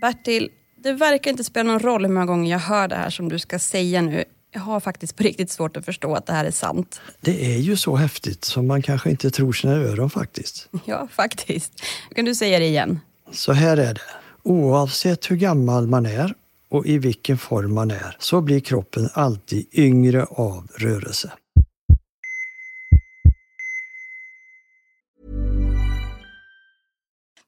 Bertil, det verkar inte spela någon roll hur många gånger jag hör det här som du ska säga nu. Jag har faktiskt på riktigt svårt att förstå att det här är sant. Det är ju så häftigt som man kanske inte tror sina öron faktiskt. Ja, faktiskt. Kan du säga det igen? Så här är det. Oavsett hur gammal man är och i vilken form man är så blir kroppen alltid yngre av rörelse.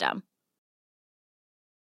system.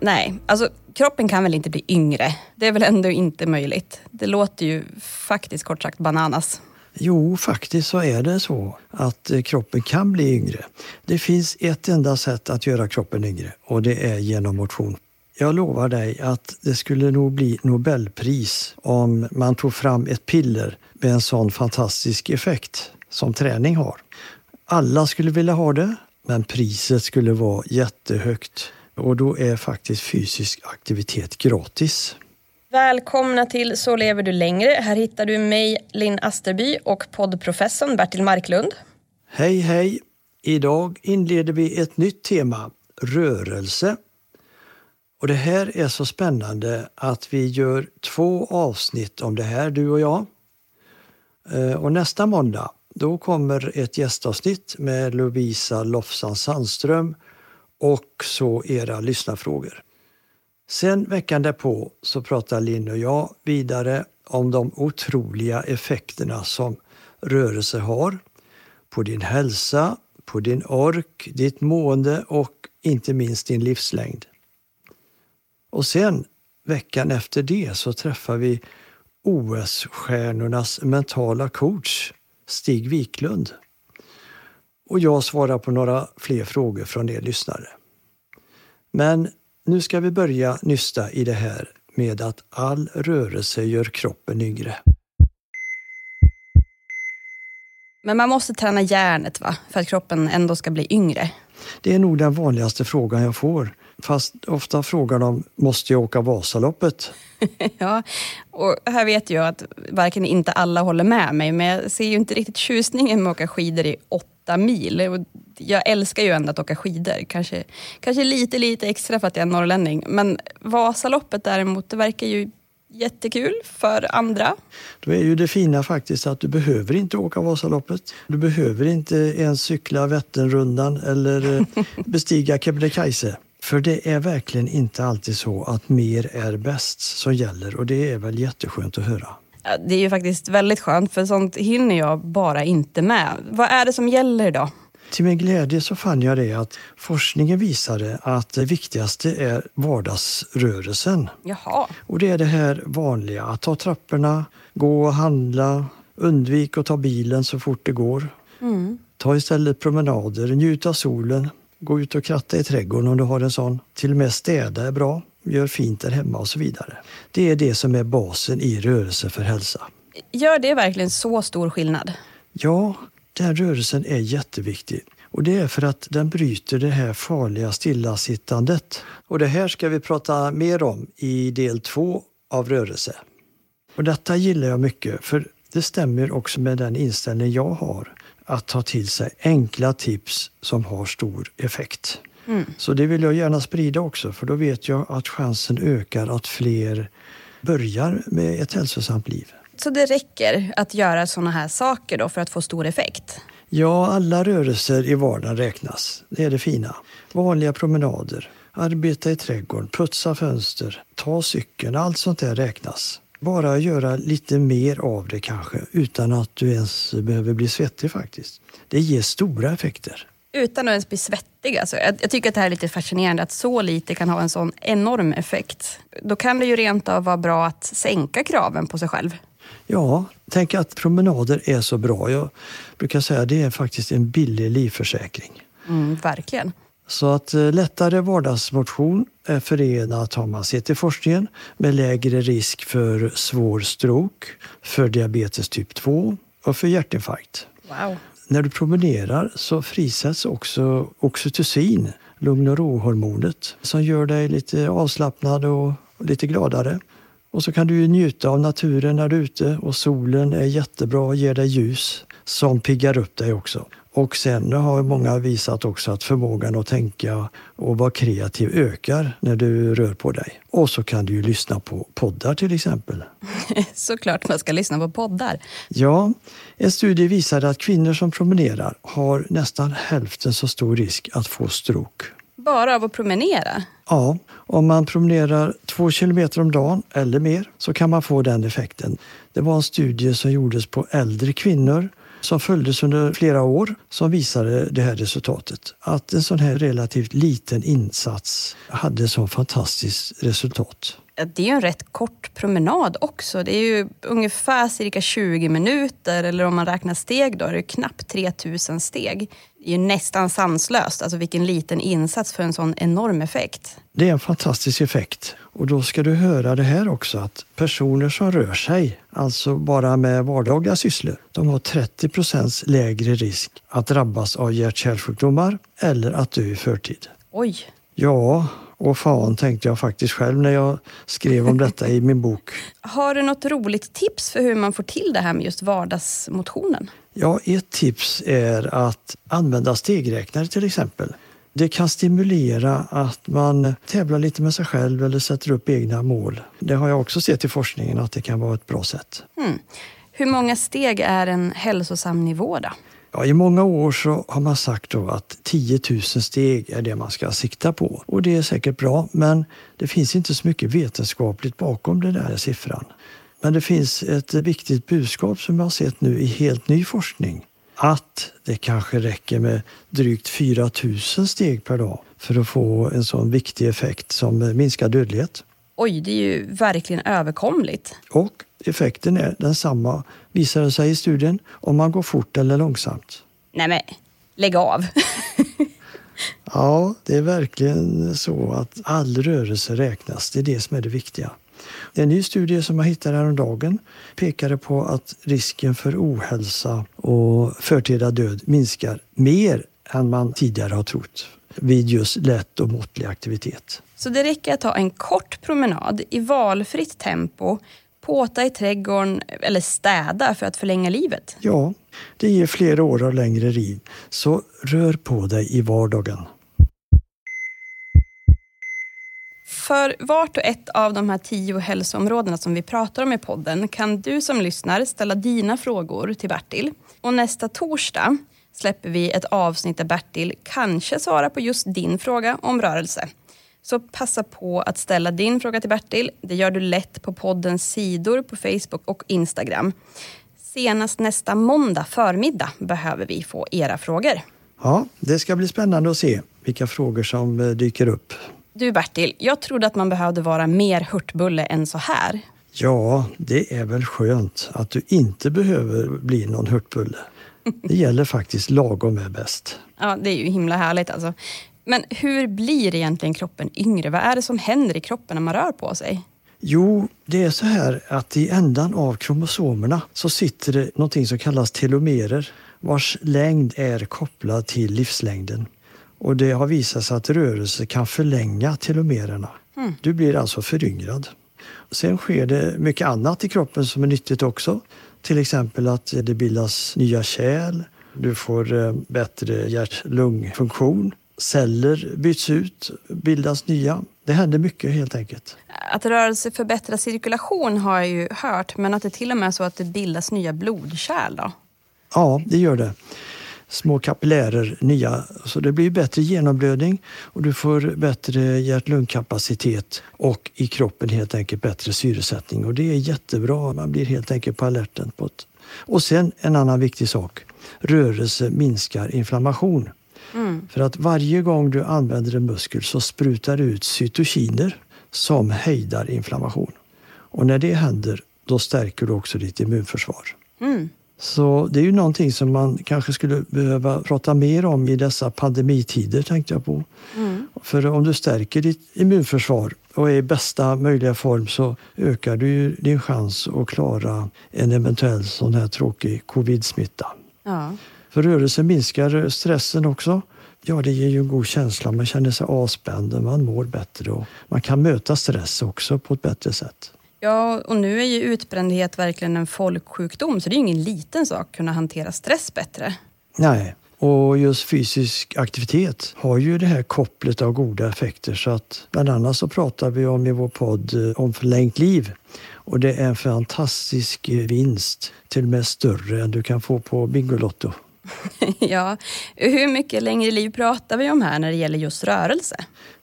Nej. Alltså kroppen kan väl inte bli yngre? Det är väl ändå inte möjligt? Det låter ju faktiskt kort sagt bananas. Jo, faktiskt så är det så att eh, kroppen kan bli yngre. Det finns ett enda sätt att göra kroppen yngre och det är genom motion. Jag lovar dig att det skulle nog bli Nobelpris om man tog fram ett piller med en sån fantastisk effekt som träning har. Alla skulle vilja ha det, men priset skulle vara jättehögt. Och då är faktiskt fysisk aktivitet gratis. Välkomna till Så lever du längre. Här hittar du mig, Linn Asterby och poddprofessorn Bertil Marklund. Hej hej! Idag inleder vi ett nytt tema, rörelse. Och det här är så spännande att vi gör två avsnitt om det här, du och jag. Eh, Och nästa måndag, då kommer ett gästavsnitt med Lovisa Lofsan Sandström och så era lyssnarfrågor. Sen veckan därpå så pratar Linn och jag vidare om de otroliga effekterna som rörelse har på din hälsa, på din ork, ditt mående och inte minst din livslängd. Och sen veckan efter det så träffar vi OS-stjärnornas mentala coach Stig Wiklund. Och jag svarar på några fler frågor från er lyssnare. Men nu ska vi börja nysta i det här med att all rörelse gör kroppen yngre. Men man måste träna hjärnet va? För att kroppen ändå ska bli yngre. Det är nog den vanligaste frågan jag får. Fast ofta frågar de, måste jag åka Vasaloppet? ja, och här vet jag att varken inte alla håller med mig, men jag ser ju inte riktigt tjusningen med att åka skidor i åtta mil. Och jag älskar ju ändå att åka skidor, kanske, kanske lite, lite extra för att jag är norrlänning. Men Vasaloppet däremot, det verkar ju jättekul för andra. Då är ju det fina faktiskt att du behöver inte åka Vasaloppet. Du behöver inte ens cykla Vätternrundan eller eh, bestiga Kebnekaise. För det är verkligen inte alltid så att mer är bäst som gäller och det är väl jätteskönt att höra. Det är ju faktiskt väldigt skönt för sånt hinner jag bara inte med. Vad är det som gäller då? Till min glädje så fann jag det att forskningen visade att det viktigaste är vardagsrörelsen. Jaha. Och det är det här vanliga, att ta trapporna, gå och handla, undvik att ta bilen så fort det går. Mm. Ta istället promenader, njut av solen, gå ut och kratta i trädgården om du har en sån. Till och med städa är bra, gör fint där hemma och så vidare. Det är det som är basen i rörelse för hälsa. Gör det verkligen så stor skillnad? Ja, den rörelsen är jätteviktig. Och det är för att den bryter det här farliga stillasittandet. Och det här ska vi prata mer om i del två av rörelse. Och detta gillar jag mycket för det stämmer också med den inställning jag har att ta till sig enkla tips som har stor effekt. Mm. Så det vill jag gärna sprida också för då vet jag att chansen ökar att fler börjar med ett hälsosamt liv. Så det räcker att göra sådana här saker då för att få stor effekt? Ja, alla rörelser i vardagen räknas. Det är det fina. Vanliga promenader, arbeta i trädgården, putsa fönster, ta cykeln, allt sånt där räknas. Bara göra lite mer av det kanske, utan att du ens behöver bli svettig faktiskt. Det ger stora effekter. Utan att ens bli svettig. Alltså. Jag, jag tycker att det här är lite fascinerande att så lite kan ha en sån enorm effekt. Då kan det ju rent av vara bra att sänka kraven på sig själv. Ja, tänk att promenader är så bra. Jag brukar säga att det är faktiskt en billig livförsäkring. Mm, verkligen. Så att eh, lättare vardagsmotion är förenat, har man sett i forskningen, med lägre risk för svår stroke, för diabetes typ 2 och för hjärtinfarkt. Wow. När du promenerar så frisätts också oxytocin, lugn och ro-hormonet, som gör dig lite avslappnad och lite gladare. Och så kan du ju njuta av naturen när du är ute och solen är jättebra och ger dig ljus som piggar upp dig också. Och sen har många visat också att förmågan att tänka och vara kreativ ökar när du rör på dig. Och så kan du ju lyssna på poddar till exempel. Såklart man ska lyssna på poddar. Ja, en studie visade att kvinnor som promenerar har nästan hälften så stor risk att få stroke. Bara av att promenera? Ja, om man promenerar två kilometer om dagen eller mer så kan man få den effekten. Det var en studie som gjordes på äldre kvinnor som följdes under flera år som visade det här resultatet. Att en sån här relativt liten insats hade så fantastiskt resultat. Det är ju en rätt kort promenad också. Det är ju ungefär cirka 20 minuter eller om man räknar steg då är det knappt 3000 steg. Det är ju nästan sanslöst, alltså vilken liten insats för en sån enorm effekt. Det är en fantastisk effekt. Och då ska du höra det här också att personer som rör sig, alltså bara med vardagliga sysslor, de har 30 procents lägre risk att drabbas av hjärt-kärlsjukdomar eller att dö i förtid. Oj, Ja, och fan tänkte jag faktiskt själv när jag skrev om detta i min bok. har du något roligt tips för hur man får till det här med just vardagsmotionen? Ja, ett tips är att använda stegräknare till exempel. Det kan stimulera att man tävlar lite med sig själv eller sätter upp egna mål. Det har jag också sett i forskningen att det kan vara ett bra sätt. Hmm. Hur många steg är en hälsosam nivå då? Ja, I många år så har man sagt då att 10 000 steg är det man ska sikta på. Och det är säkert bra, men det finns inte så mycket vetenskapligt bakom den där siffran. Men det finns ett viktigt budskap som jag har sett nu i helt ny forskning. Att det kanske räcker med drygt 4 000 steg per dag för att få en sån viktig effekt som minskad dödlighet. Oj, det är ju verkligen överkomligt. Och effekten är densamma, visar det sig i studien, om man går fort eller långsamt. Nej men, lägg av. Ja, det är verkligen så att all rörelse räknas. Det är det som är det viktiga. En ny studie som jag hittade häromdagen pekade på att risken för ohälsa och förtida död minskar mer än man tidigare har trott vid just lätt och måttlig aktivitet. Så det räcker att ta en kort promenad i valfritt tempo, påta i trädgården eller städa för att förlänga livet. Ja, det ger fler år av längre liv. Så rör på dig i vardagen. För vart och ett av de här tio hälsoområdena som vi pratar om i podden kan du som lyssnar ställa dina frågor till Bertil. Och nästa torsdag släpper vi ett avsnitt där Bertil kanske svarar på just din fråga om rörelse. Så passa på att ställa din fråga till Bertil. Det gör du lätt på poddens sidor på Facebook och Instagram. Senast nästa måndag förmiddag behöver vi få era frågor. Ja, det ska bli spännande att se vilka frågor som eh, dyker upp. Du Bertil, jag trodde att man behövde vara mer hurtbulle än så här. Ja, det är väl skönt att du inte behöver bli någon hurtbulle. Det gäller faktiskt lagom är bäst. Ja, det är ju himla härligt alltså. Men hur blir egentligen kroppen yngre? Vad är det som händer i kroppen när man rör på sig? Jo, det är så här att i ändan av kromosomerna så sitter det någonting som kallas telomerer vars längd är kopplad till livslängden. Och det har visat sig att rörelse kan förlänga telomererna. Mm. Du blir alltså föryngrad. Sen sker det mycket annat i kroppen som är nyttigt också. Till exempel att det bildas nya kärl, du får eh, bättre hjärt-lungfunktion, celler byts ut, bildas nya. Det händer mycket helt enkelt. Att rörelse förbättrar cirkulation har jag ju hört, men att det till och med är så att det bildas nya blodkärl då? Ja, det gör det. Små kapillärer, nya. Så det blir bättre genomblödning och du får bättre hjärt-lungkapacitet och i kroppen helt enkelt bättre syresättning. Och det är jättebra. Man blir helt enkelt på alerten. På ett... Och sen en annan viktig sak. Rörelse minskar inflammation. Mm. För att varje gång du använder en muskel så sprutar det ut cytokiner som hejdar inflammation. Och när det händer, då stärker du också ditt immunförsvar. Mm. Så det är ju någonting som man kanske skulle behöva prata mer om i dessa pandemitider, tänkte jag på. Mm. För om du stärker ditt immunförsvar och är i bästa möjliga form så ökar du din chans att klara en eventuell sån här tråkig covid-smitta. Ja. För rörelse minskar stressen också. Ja, det ger ju en god känsla. Man känner sig avspänd och man mår bättre och man kan möta stress också på ett bättre sätt. Ja, och nu är ju utbrändhet verkligen en folksjukdom så det är ju ingen liten sak att kunna hantera stress bättre. Nej, och just fysisk aktivitet har ju det här kopplet av goda effekter så att bland annat så pratar vi om i vår podd eh, om förlängt liv. Och det är en fantastisk eh, vinst, till och med större än du kan få på Bingolotto. ja, hur mycket längre liv pratar vi om här när det gäller just rörelse?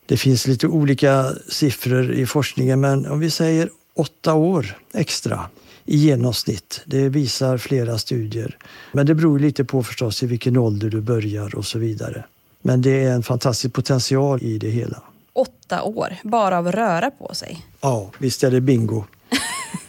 Det finns lite olika siffror i forskningen men om vi säger åtta år extra i genomsnitt. Det visar flera studier. Men det beror lite på förstås i vilken ålder du börjar och så vidare. Men det är en fantastisk potential i det hela. Åtta år, bara av att röra på sig? Ja, visst är det bingo.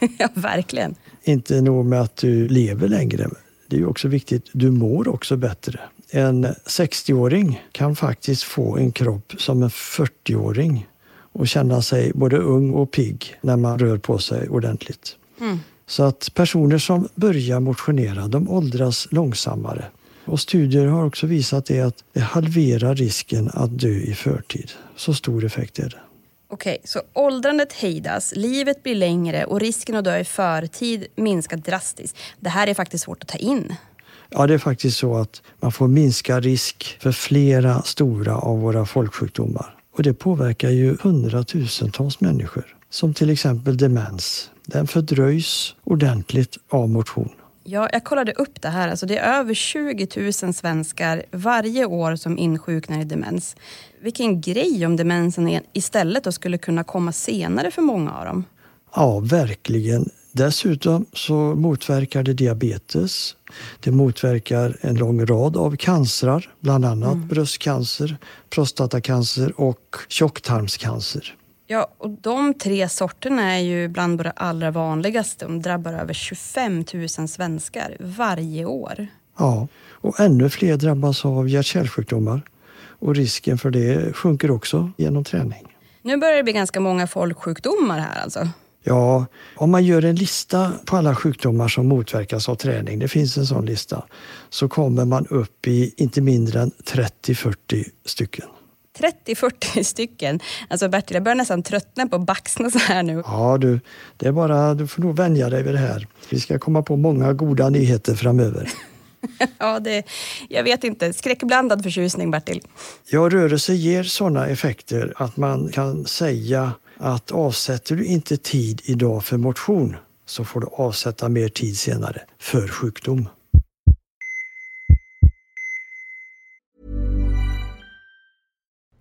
ja, verkligen. Inte nog med att du lever längre. Det är också viktigt, du mår också bättre. En 60-åring kan faktiskt få en kropp som en 40-åring och känna sig både ung och pigg när man rör på sig ordentligt. Mm. Så att personer som börjar motionera, de åldras långsammare. Och studier har också visat det att det halverar risken att dö i förtid. Så stor effekt är det. Okej, så åldrandet hejdas, livet blir längre och risken att dö i förtid minskar drastiskt. Det här är faktiskt svårt att ta in. Ja, det är faktiskt så att man får minska risk för flera stora av våra folksjukdomar. Och det påverkar ju hundratusentals människor. Som till exempel demens. Den fördröjs ordentligt av motion. Ja, jag kollade upp det här. Alltså det är över 20 000 svenskar varje år som insjuknar i demens. Vilken grej om demensen istället då skulle kunna komma senare för många av dem. Ja, verkligen. Dessutom så motverkar det diabetes. Det motverkar en lång rad av cancrar, bland annat mm. bröstcancer, prostatacancer och tjocktarmscancer. Ja, och de tre sorterna är ju bland våra allra vanligaste. De drabbar över 25 000 svenskar varje år. Ja, och ännu fler drabbas av hjärt-kärlsjukdomar. Och risken för det sjunker också genom träning. Nu börjar det bli ganska många folksjukdomar här alltså. Ja, om man gör en lista på alla sjukdomar som motverkas av träning, det finns en sån lista, så kommer man upp i inte mindre än 30-40 stycken. 30-40 stycken. Alltså Bertil, jag börjar nästan tröttna på att baxna så här nu. Ja du, det är bara, du får nog vänja dig vid det här. Vi ska komma på många goda nyheter framöver. ja, det, jag vet inte. Skräckblandad förtjusning, Bertil. Ja, rörelse ger sådana effekter att man kan säga att avsätter du inte tid idag för motion så får du avsätta mer tid senare för sjukdom.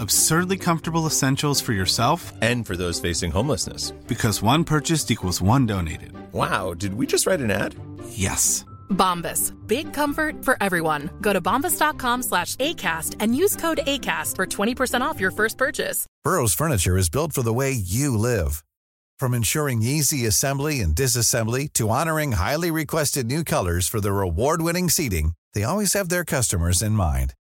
Absurdly comfortable essentials for yourself And for those facing homelessness. because one purchased equals one donated. Wow, did we just write an ad? Yes. Bombas. Big comfort for everyone. Go to bombas.com slash ACAST and use code ACAST for 20% off your first purchase. Burrow's furniture is built for the way you live. From ensuring easy assembly and disassembly to honoring highly requested new colors for their award-winning seating, they always have their customers in mind.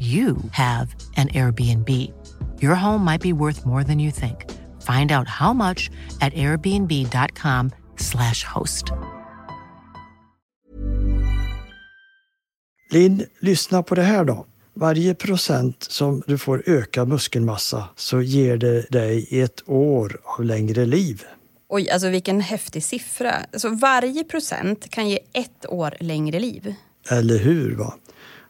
you have an Airbnb. Your home might be worth more than you think. Find out how much at airbnb.com/slash host. Linn, lyssna på det här då. Varje procent som du får öka muskelmassa så ger det dig ett år av längre liv. Oj, alltså vilken häftig siffra. Alltså varje procent kan ge ett år längre liv. Eller hur? va?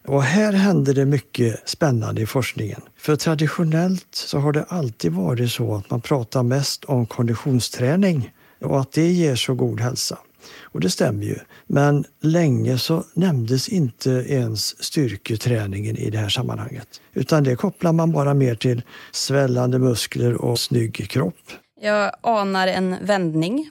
Och här händer det mycket spännande i forskningen. För traditionellt så har det alltid varit så att man pratar mest om konditionsträning och att det ger så god hälsa. Och det stämmer ju. Men länge så nämndes inte ens styrketräningen i det här sammanhanget. Utan det kopplar man bara mer till svällande muskler och snygg kropp. Jag anar en vändning.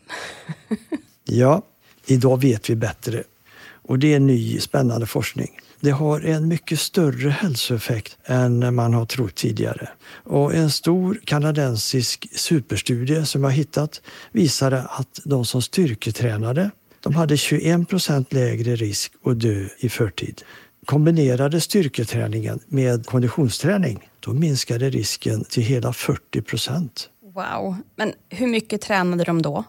Ja, idag vet vi bättre. Och det är ny spännande forskning. Det har en mycket större hälsoeffekt än man har trott tidigare. Och en stor kanadensisk superstudie som jag hittat visade att de som styrketränade de hade 21 procent lägre risk att dö i förtid. Kombinerade styrketräningen med konditionsträning, då minskade risken till hela 40 procent. Wow. Men hur mycket tränade de då?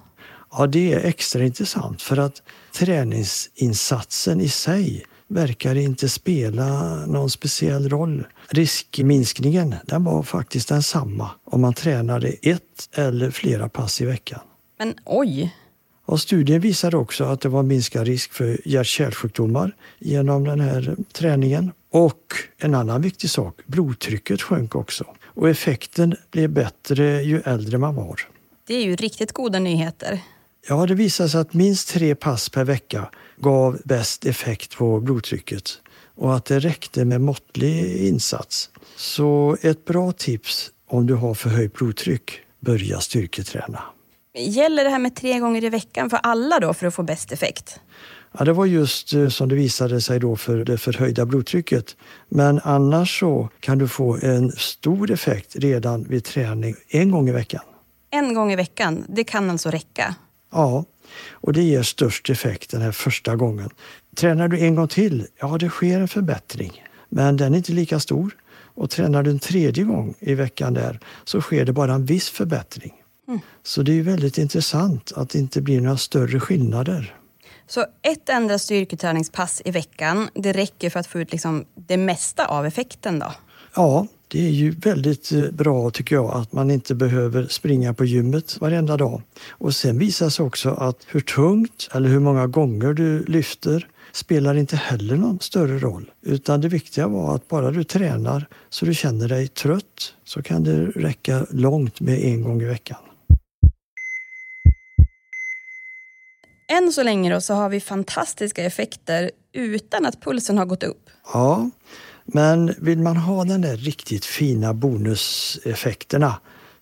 Ja, det är extra intressant för att träningsinsatsen i sig verkar inte spela någon speciell roll. Riskminskningen den var faktiskt densamma om man tränade ett eller flera pass i veckan. Men oj, Och studien visade också att det var minskad risk för hjärt-kärlsjukdomar genom den här träningen. Och en annan viktig sak, blodtrycket sjönk också. Och effekten blev bättre ju äldre man var. det är ju riktigt goda nyheter. Ja, det visade sig att minst tre pass per vecka gav bäst effekt på blodtrycket och att det räckte med måttlig insats. Så ett bra tips om du har förhöjt blodtryck, börja styrketräna. Gäller det här med tre gånger i veckan för alla då för att få bäst effekt? Ja, det var just eh, som det visade sig då för det förhöjda blodtrycket. Men annars så kan du få en stor effekt redan vid träning en gång i veckan. En gång i veckan, det kan alltså räcka? Ja, och det ger störst effekt den här första gången. Tränar du en gång till, ja det sker en förbättring. Men den är inte lika stor. Och tränar du en tredje gång i veckan där så sker det bara en viss förbättring. Mm. Så det är väldigt intressant att det inte blir några större skillnader. Så ett enda styrketräningspass i veckan, det räcker för att få ut liksom det mesta av effekten då? Ja, det är ju väldigt eh, bra tycker jag att man inte behöver springa på gymmet varenda dag. Och sen visar sig också att hur tungt eller hur många gånger du lyfter spelar inte heller någon större roll. Utan det viktiga var att bara du tränar så du känner dig trött så kan det räcka långt med en gång i veckan. Än så länge då så har vi fantastiska effekter utan att pulsen har gått upp. Ja, men vill man ha den där riktigt fina bonuseffekterna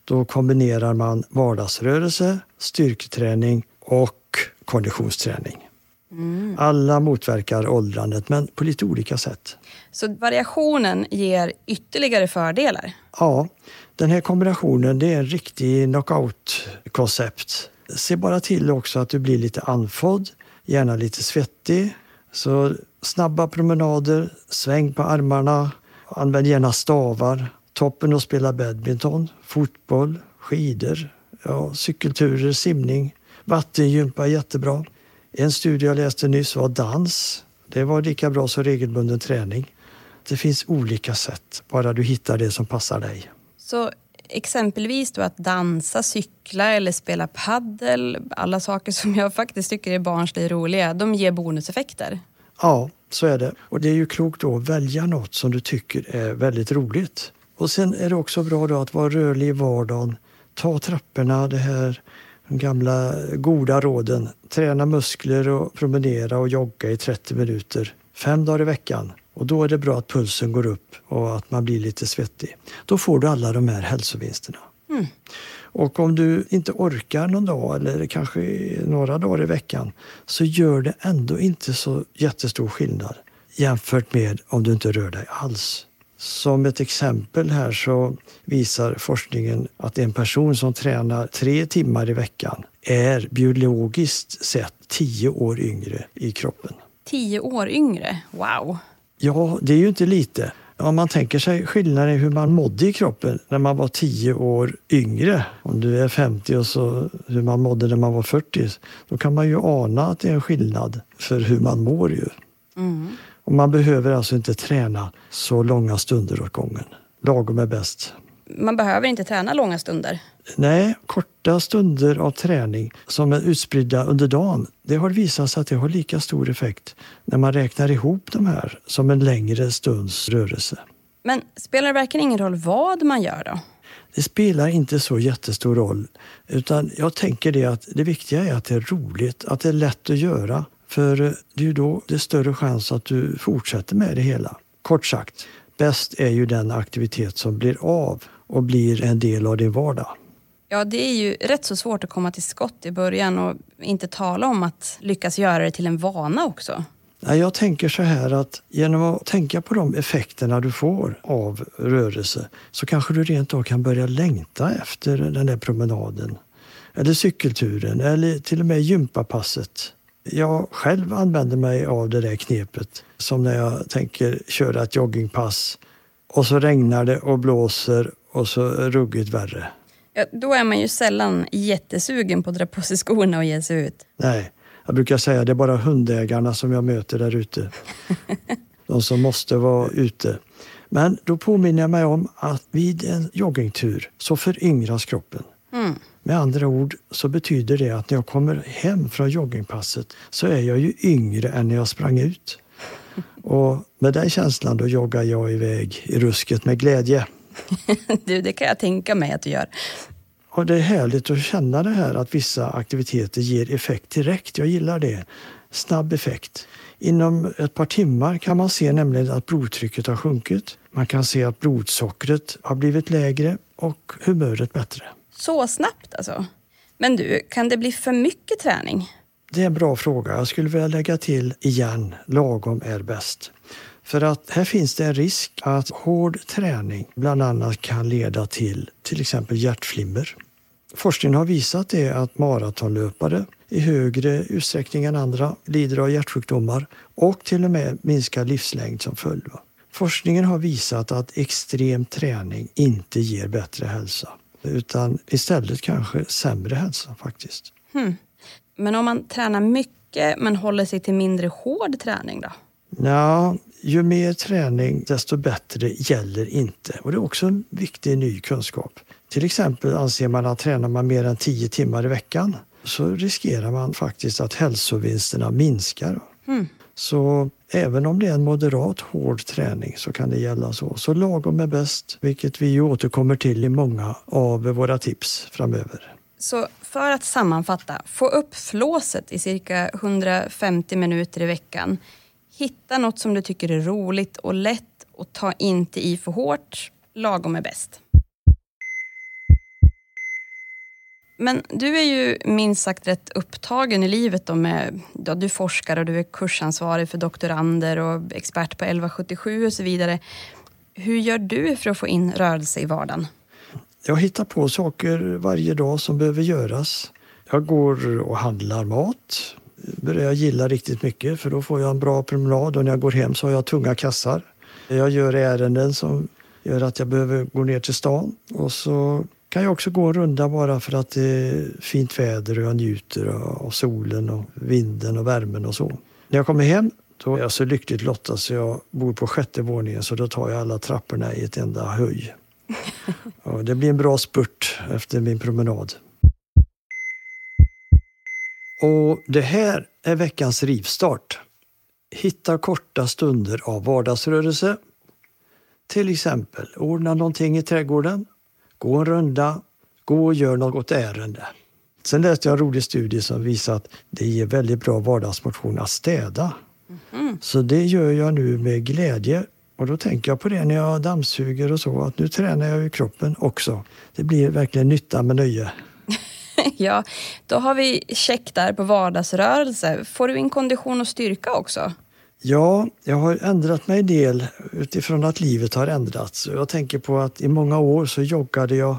då kombinerar man vardagsrörelse, styrketräning och konditionsträning. Mm. Alla motverkar åldrandet men på lite olika sätt. Så variationen ger ytterligare fördelar? Ja, den här kombinationen det är en riktig knockout-koncept. Se bara till också att du blir lite andfådd, gärna lite svettig. Så snabba promenader, sväng på armarna, använd gärna stavar. Toppen att spela badminton, fotboll, skidor, ja, cykelturer, simning, vattengympa är jättebra. En studie jag läste nyss var dans. Det var lika bra som regelbunden träning. Det finns olika sätt, bara du hittar det som passar dig. Så exempelvis då att dansa, cykla eller spela paddel, alla saker som jag faktiskt tycker är barnsligt roliga, de ger bonuseffekter? Ja, så är det. Och det är ju klokt då att välja något som du tycker är väldigt roligt. Och sen är det också bra då att vara rörlig i vardagen. Ta trapporna, det här de gamla goda råden. Träna muskler och promenera och jogga i 30 minuter fem dagar i veckan. Och då är det bra att pulsen går upp och att man blir lite svettig. Då får du alla de här hälsovinsterna. Mm. Och om du inte orkar någon dag eller kanske några dagar i veckan så gör det ändå inte så jättestor skillnad jämfört med om du inte rör dig alls. Som ett exempel här så visar forskningen att en person som tränar tre timmar i veckan är biologiskt sett tio år yngre i kroppen. Tio år yngre? Wow! Ja, det är ju inte lite. Om man tänker sig skillnaden i hur man mådde i kroppen när man var tio år yngre. Om du är 50 och så hur man mådde när man var 40. Då kan man ju ana att det är en skillnad för hur man mår ju. Mm. Och man behöver alltså inte träna så långa stunder åt gången. Lagom är bäst. Man behöver inte träna långa stunder? Nej, korta stunder av träning som är utspridda under dagen, det har visat sig att det har lika stor effekt när man räknar ihop de här som en längre stunds rörelse. Men spelar det verkligen ingen roll vad man gör då? Det spelar inte så jättestor roll. Utan jag tänker det att det viktiga är att det är roligt, att det är lätt att göra. För det är ju då det är större chans att du fortsätter med det hela. Kort sagt, bäst är ju den aktivitet som blir av och blir en del av din vardag. Ja, det är ju rätt så svårt att komma till skott i början och inte tala om att lyckas göra det till en vana också. Jag tänker så här att genom att tänka på de effekterna du får av rörelse så kanske du rent av kan börja längta efter den där promenaden. Eller cykelturen eller till och med gympapasset. Jag själv använder mig av det där knepet som när jag tänker köra ett joggingpass och så regnar det och blåser och så ruggigt värre. Ja, då är man ju sällan jättesugen på att dra på sig skorna och ge sig ut. Nej, jag brukar säga det är bara hundägarna som jag möter där ute. De som måste vara ute. Men då påminner jag mig om att vid en joggingtur så föryngras kroppen. Mm. Med andra ord så betyder det att när jag kommer hem från joggingpasset så är jag ju yngre än när jag sprang ut. Och med den känslan då joggar jag iväg i rusket med glädje. du, det kan jag tänka mig att du gör. Och det är härligt att känna det här att vissa aktiviteter ger effekt direkt. Jag gillar det. Snabb effekt. Inom ett par timmar kan man se nämligen att blodtrycket har sjunkit. Man kan se att blodsockret har blivit lägre och humöret bättre. Så snabbt alltså? Men du, kan det bli för mycket träning? Det är en bra fråga. Jag skulle vilja lägga till igen, lagom är bäst. För att här finns det en risk att hård träning bland annat kan leda till till exempel hjärtflimmer. Forskningen har visat det att maratonlöpare i högre utsträckning än andra lider av hjärtsjukdomar och till och med minskad livslängd som följd. Forskningen har visat att extrem träning inte ger bättre hälsa utan istället kanske sämre hälsa faktiskt. Hmm. Men om man tränar mycket men håller sig till mindre hård träning då? Ja, ju mer träning desto bättre gäller inte. Och det är också en viktig ny kunskap. Till exempel anser man att tränar man mer än 10 timmar i veckan så riskerar man faktiskt att hälsovinsterna minskar. Mm. Så även om det är en moderat hård träning så kan det gälla så. Så lagom är bäst, vilket vi återkommer till i många av våra tips framöver. Så för att sammanfatta, få upp flåset i cirka 150 minuter i veckan. Hitta något som du tycker är roligt och lätt och ta inte i för hårt. Lagom är bäst. Men du är ju minst sagt rätt upptagen i livet. Då med, ja, du forskar och du är kursansvarig för doktorander och expert på 1177 och så vidare. Hur gör du för att få in rörelse i vardagen? Jag hittar på saker varje dag som behöver göras. Jag går och handlar mat. Börjar jag gilla riktigt mycket för då får jag en bra promenad och när jag går hem så har jag tunga kassar. Jag gör ärenden som gör att jag behöver gå ner till stan och så kan jag också gå en runda bara för att det är fint väder och jag njuter av solen och vinden och värmen och så. När jag kommer hem då är jag så lyckligt lottad så jag bor på sjätte våningen så då tar jag alla trapporna i ett enda höj. Och det blir en bra spurt efter min promenad. Och det här är veckans rivstart. Hitta korta stunder av vardagsrörelse. Till exempel ordna någonting i trädgården, gå en runda, gå och gör något ärende. Sen läste jag en rolig studie som visar att det ger väldigt bra vardagsmotion att städa. Mm. Så det gör jag nu med glädje. Och då tänker jag på det när jag dammsuger och så, att nu tränar jag ju kroppen också. Det blir verkligen nytta med nöje. ja, då har vi check där på vardagsrörelse. Får du in kondition och styrka också? Ja, jag har ändrat mig en del utifrån att livet har ändrats. Jag tänker på att i många år så joggade jag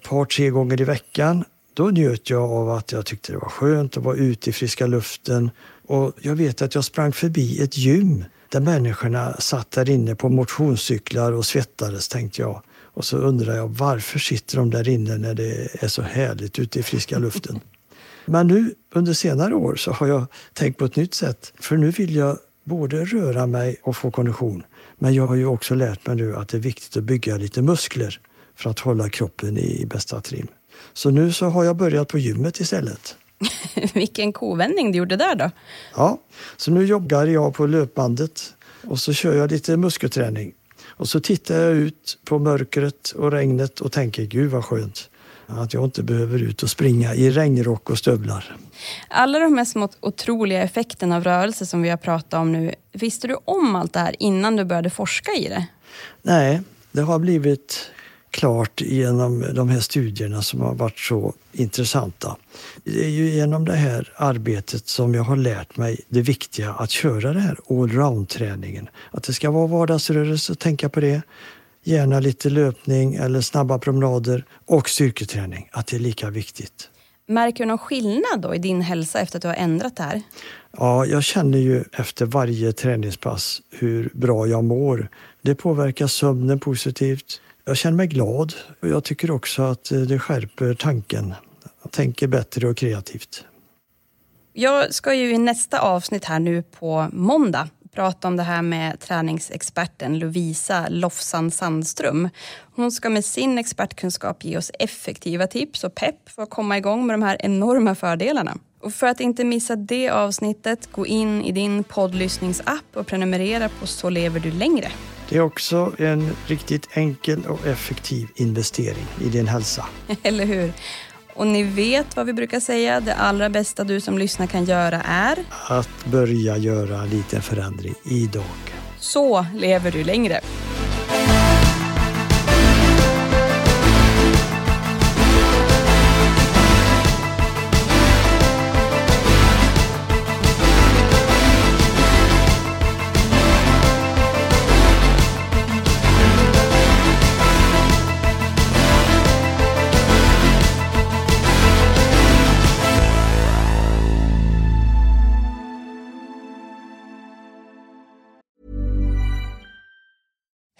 ett par, tre gånger i veckan. Då njöt jag av att jag tyckte det var skönt att vara ute i friska luften. Och jag vet att jag sprang förbi ett gym där människorna satt där inne på motionscyklar och svettades, tänkte jag. Och så undrar jag varför sitter de där inne när det är så härligt ute i friska luften? Men nu under senare år så har jag tänkt på ett nytt sätt. För nu vill jag både röra mig och få kondition. Men jag har ju också lärt mig nu att det är viktigt att bygga lite muskler för att hålla kroppen i bästa trim. Så nu så har jag börjat på gymmet istället. Vilken kovändning du gjorde där då. Ja, så nu joggar jag på löpbandet och så kör jag lite muskelträning. Och så tittar jag ut på mörkret och regnet och tänker gud vad skönt att jag inte behöver ut och springa i regnrock och stövlar. Alla de här små otroliga effekterna av rörelse som vi har pratat om nu, visste du om allt det här innan du började forska i det? Nej, det har blivit klart genom de här studierna som har varit så intressanta. Det är ju genom det här arbetet som jag har lärt mig det viktiga att köra den här allround-träningen. Att det ska vara vardagsrörelse, tänka på det. Gärna lite löpning eller snabba promenader och styrketräning, att det är lika viktigt. Märker du någon skillnad då i din hälsa efter att du har ändrat det här? Ja, jag känner ju efter varje träningspass hur bra jag mår. Det påverkar sömnen positivt. Jag känner mig glad och jag tycker också att eh, det skärper tanken. Jag tänker bättre och kreativt. Jag ska ju i nästa avsnitt här nu på måndag prata om det här med träningsexperten Lovisa Lofsan Sandström. Hon ska med sin expertkunskap ge oss effektiva tips och pepp för att komma igång med de här enorma fördelarna. Och för att inte missa det avsnittet, gå in i din poddlyssningsapp och prenumerera på Så lever du längre. Det är också en riktigt enkel och effektiv investering i din hälsa. Eller hur? Och ni vet vad vi brukar säga, det allra bästa du som lyssnar kan göra är? Att börja göra en liten förändring idag. Så lever du längre.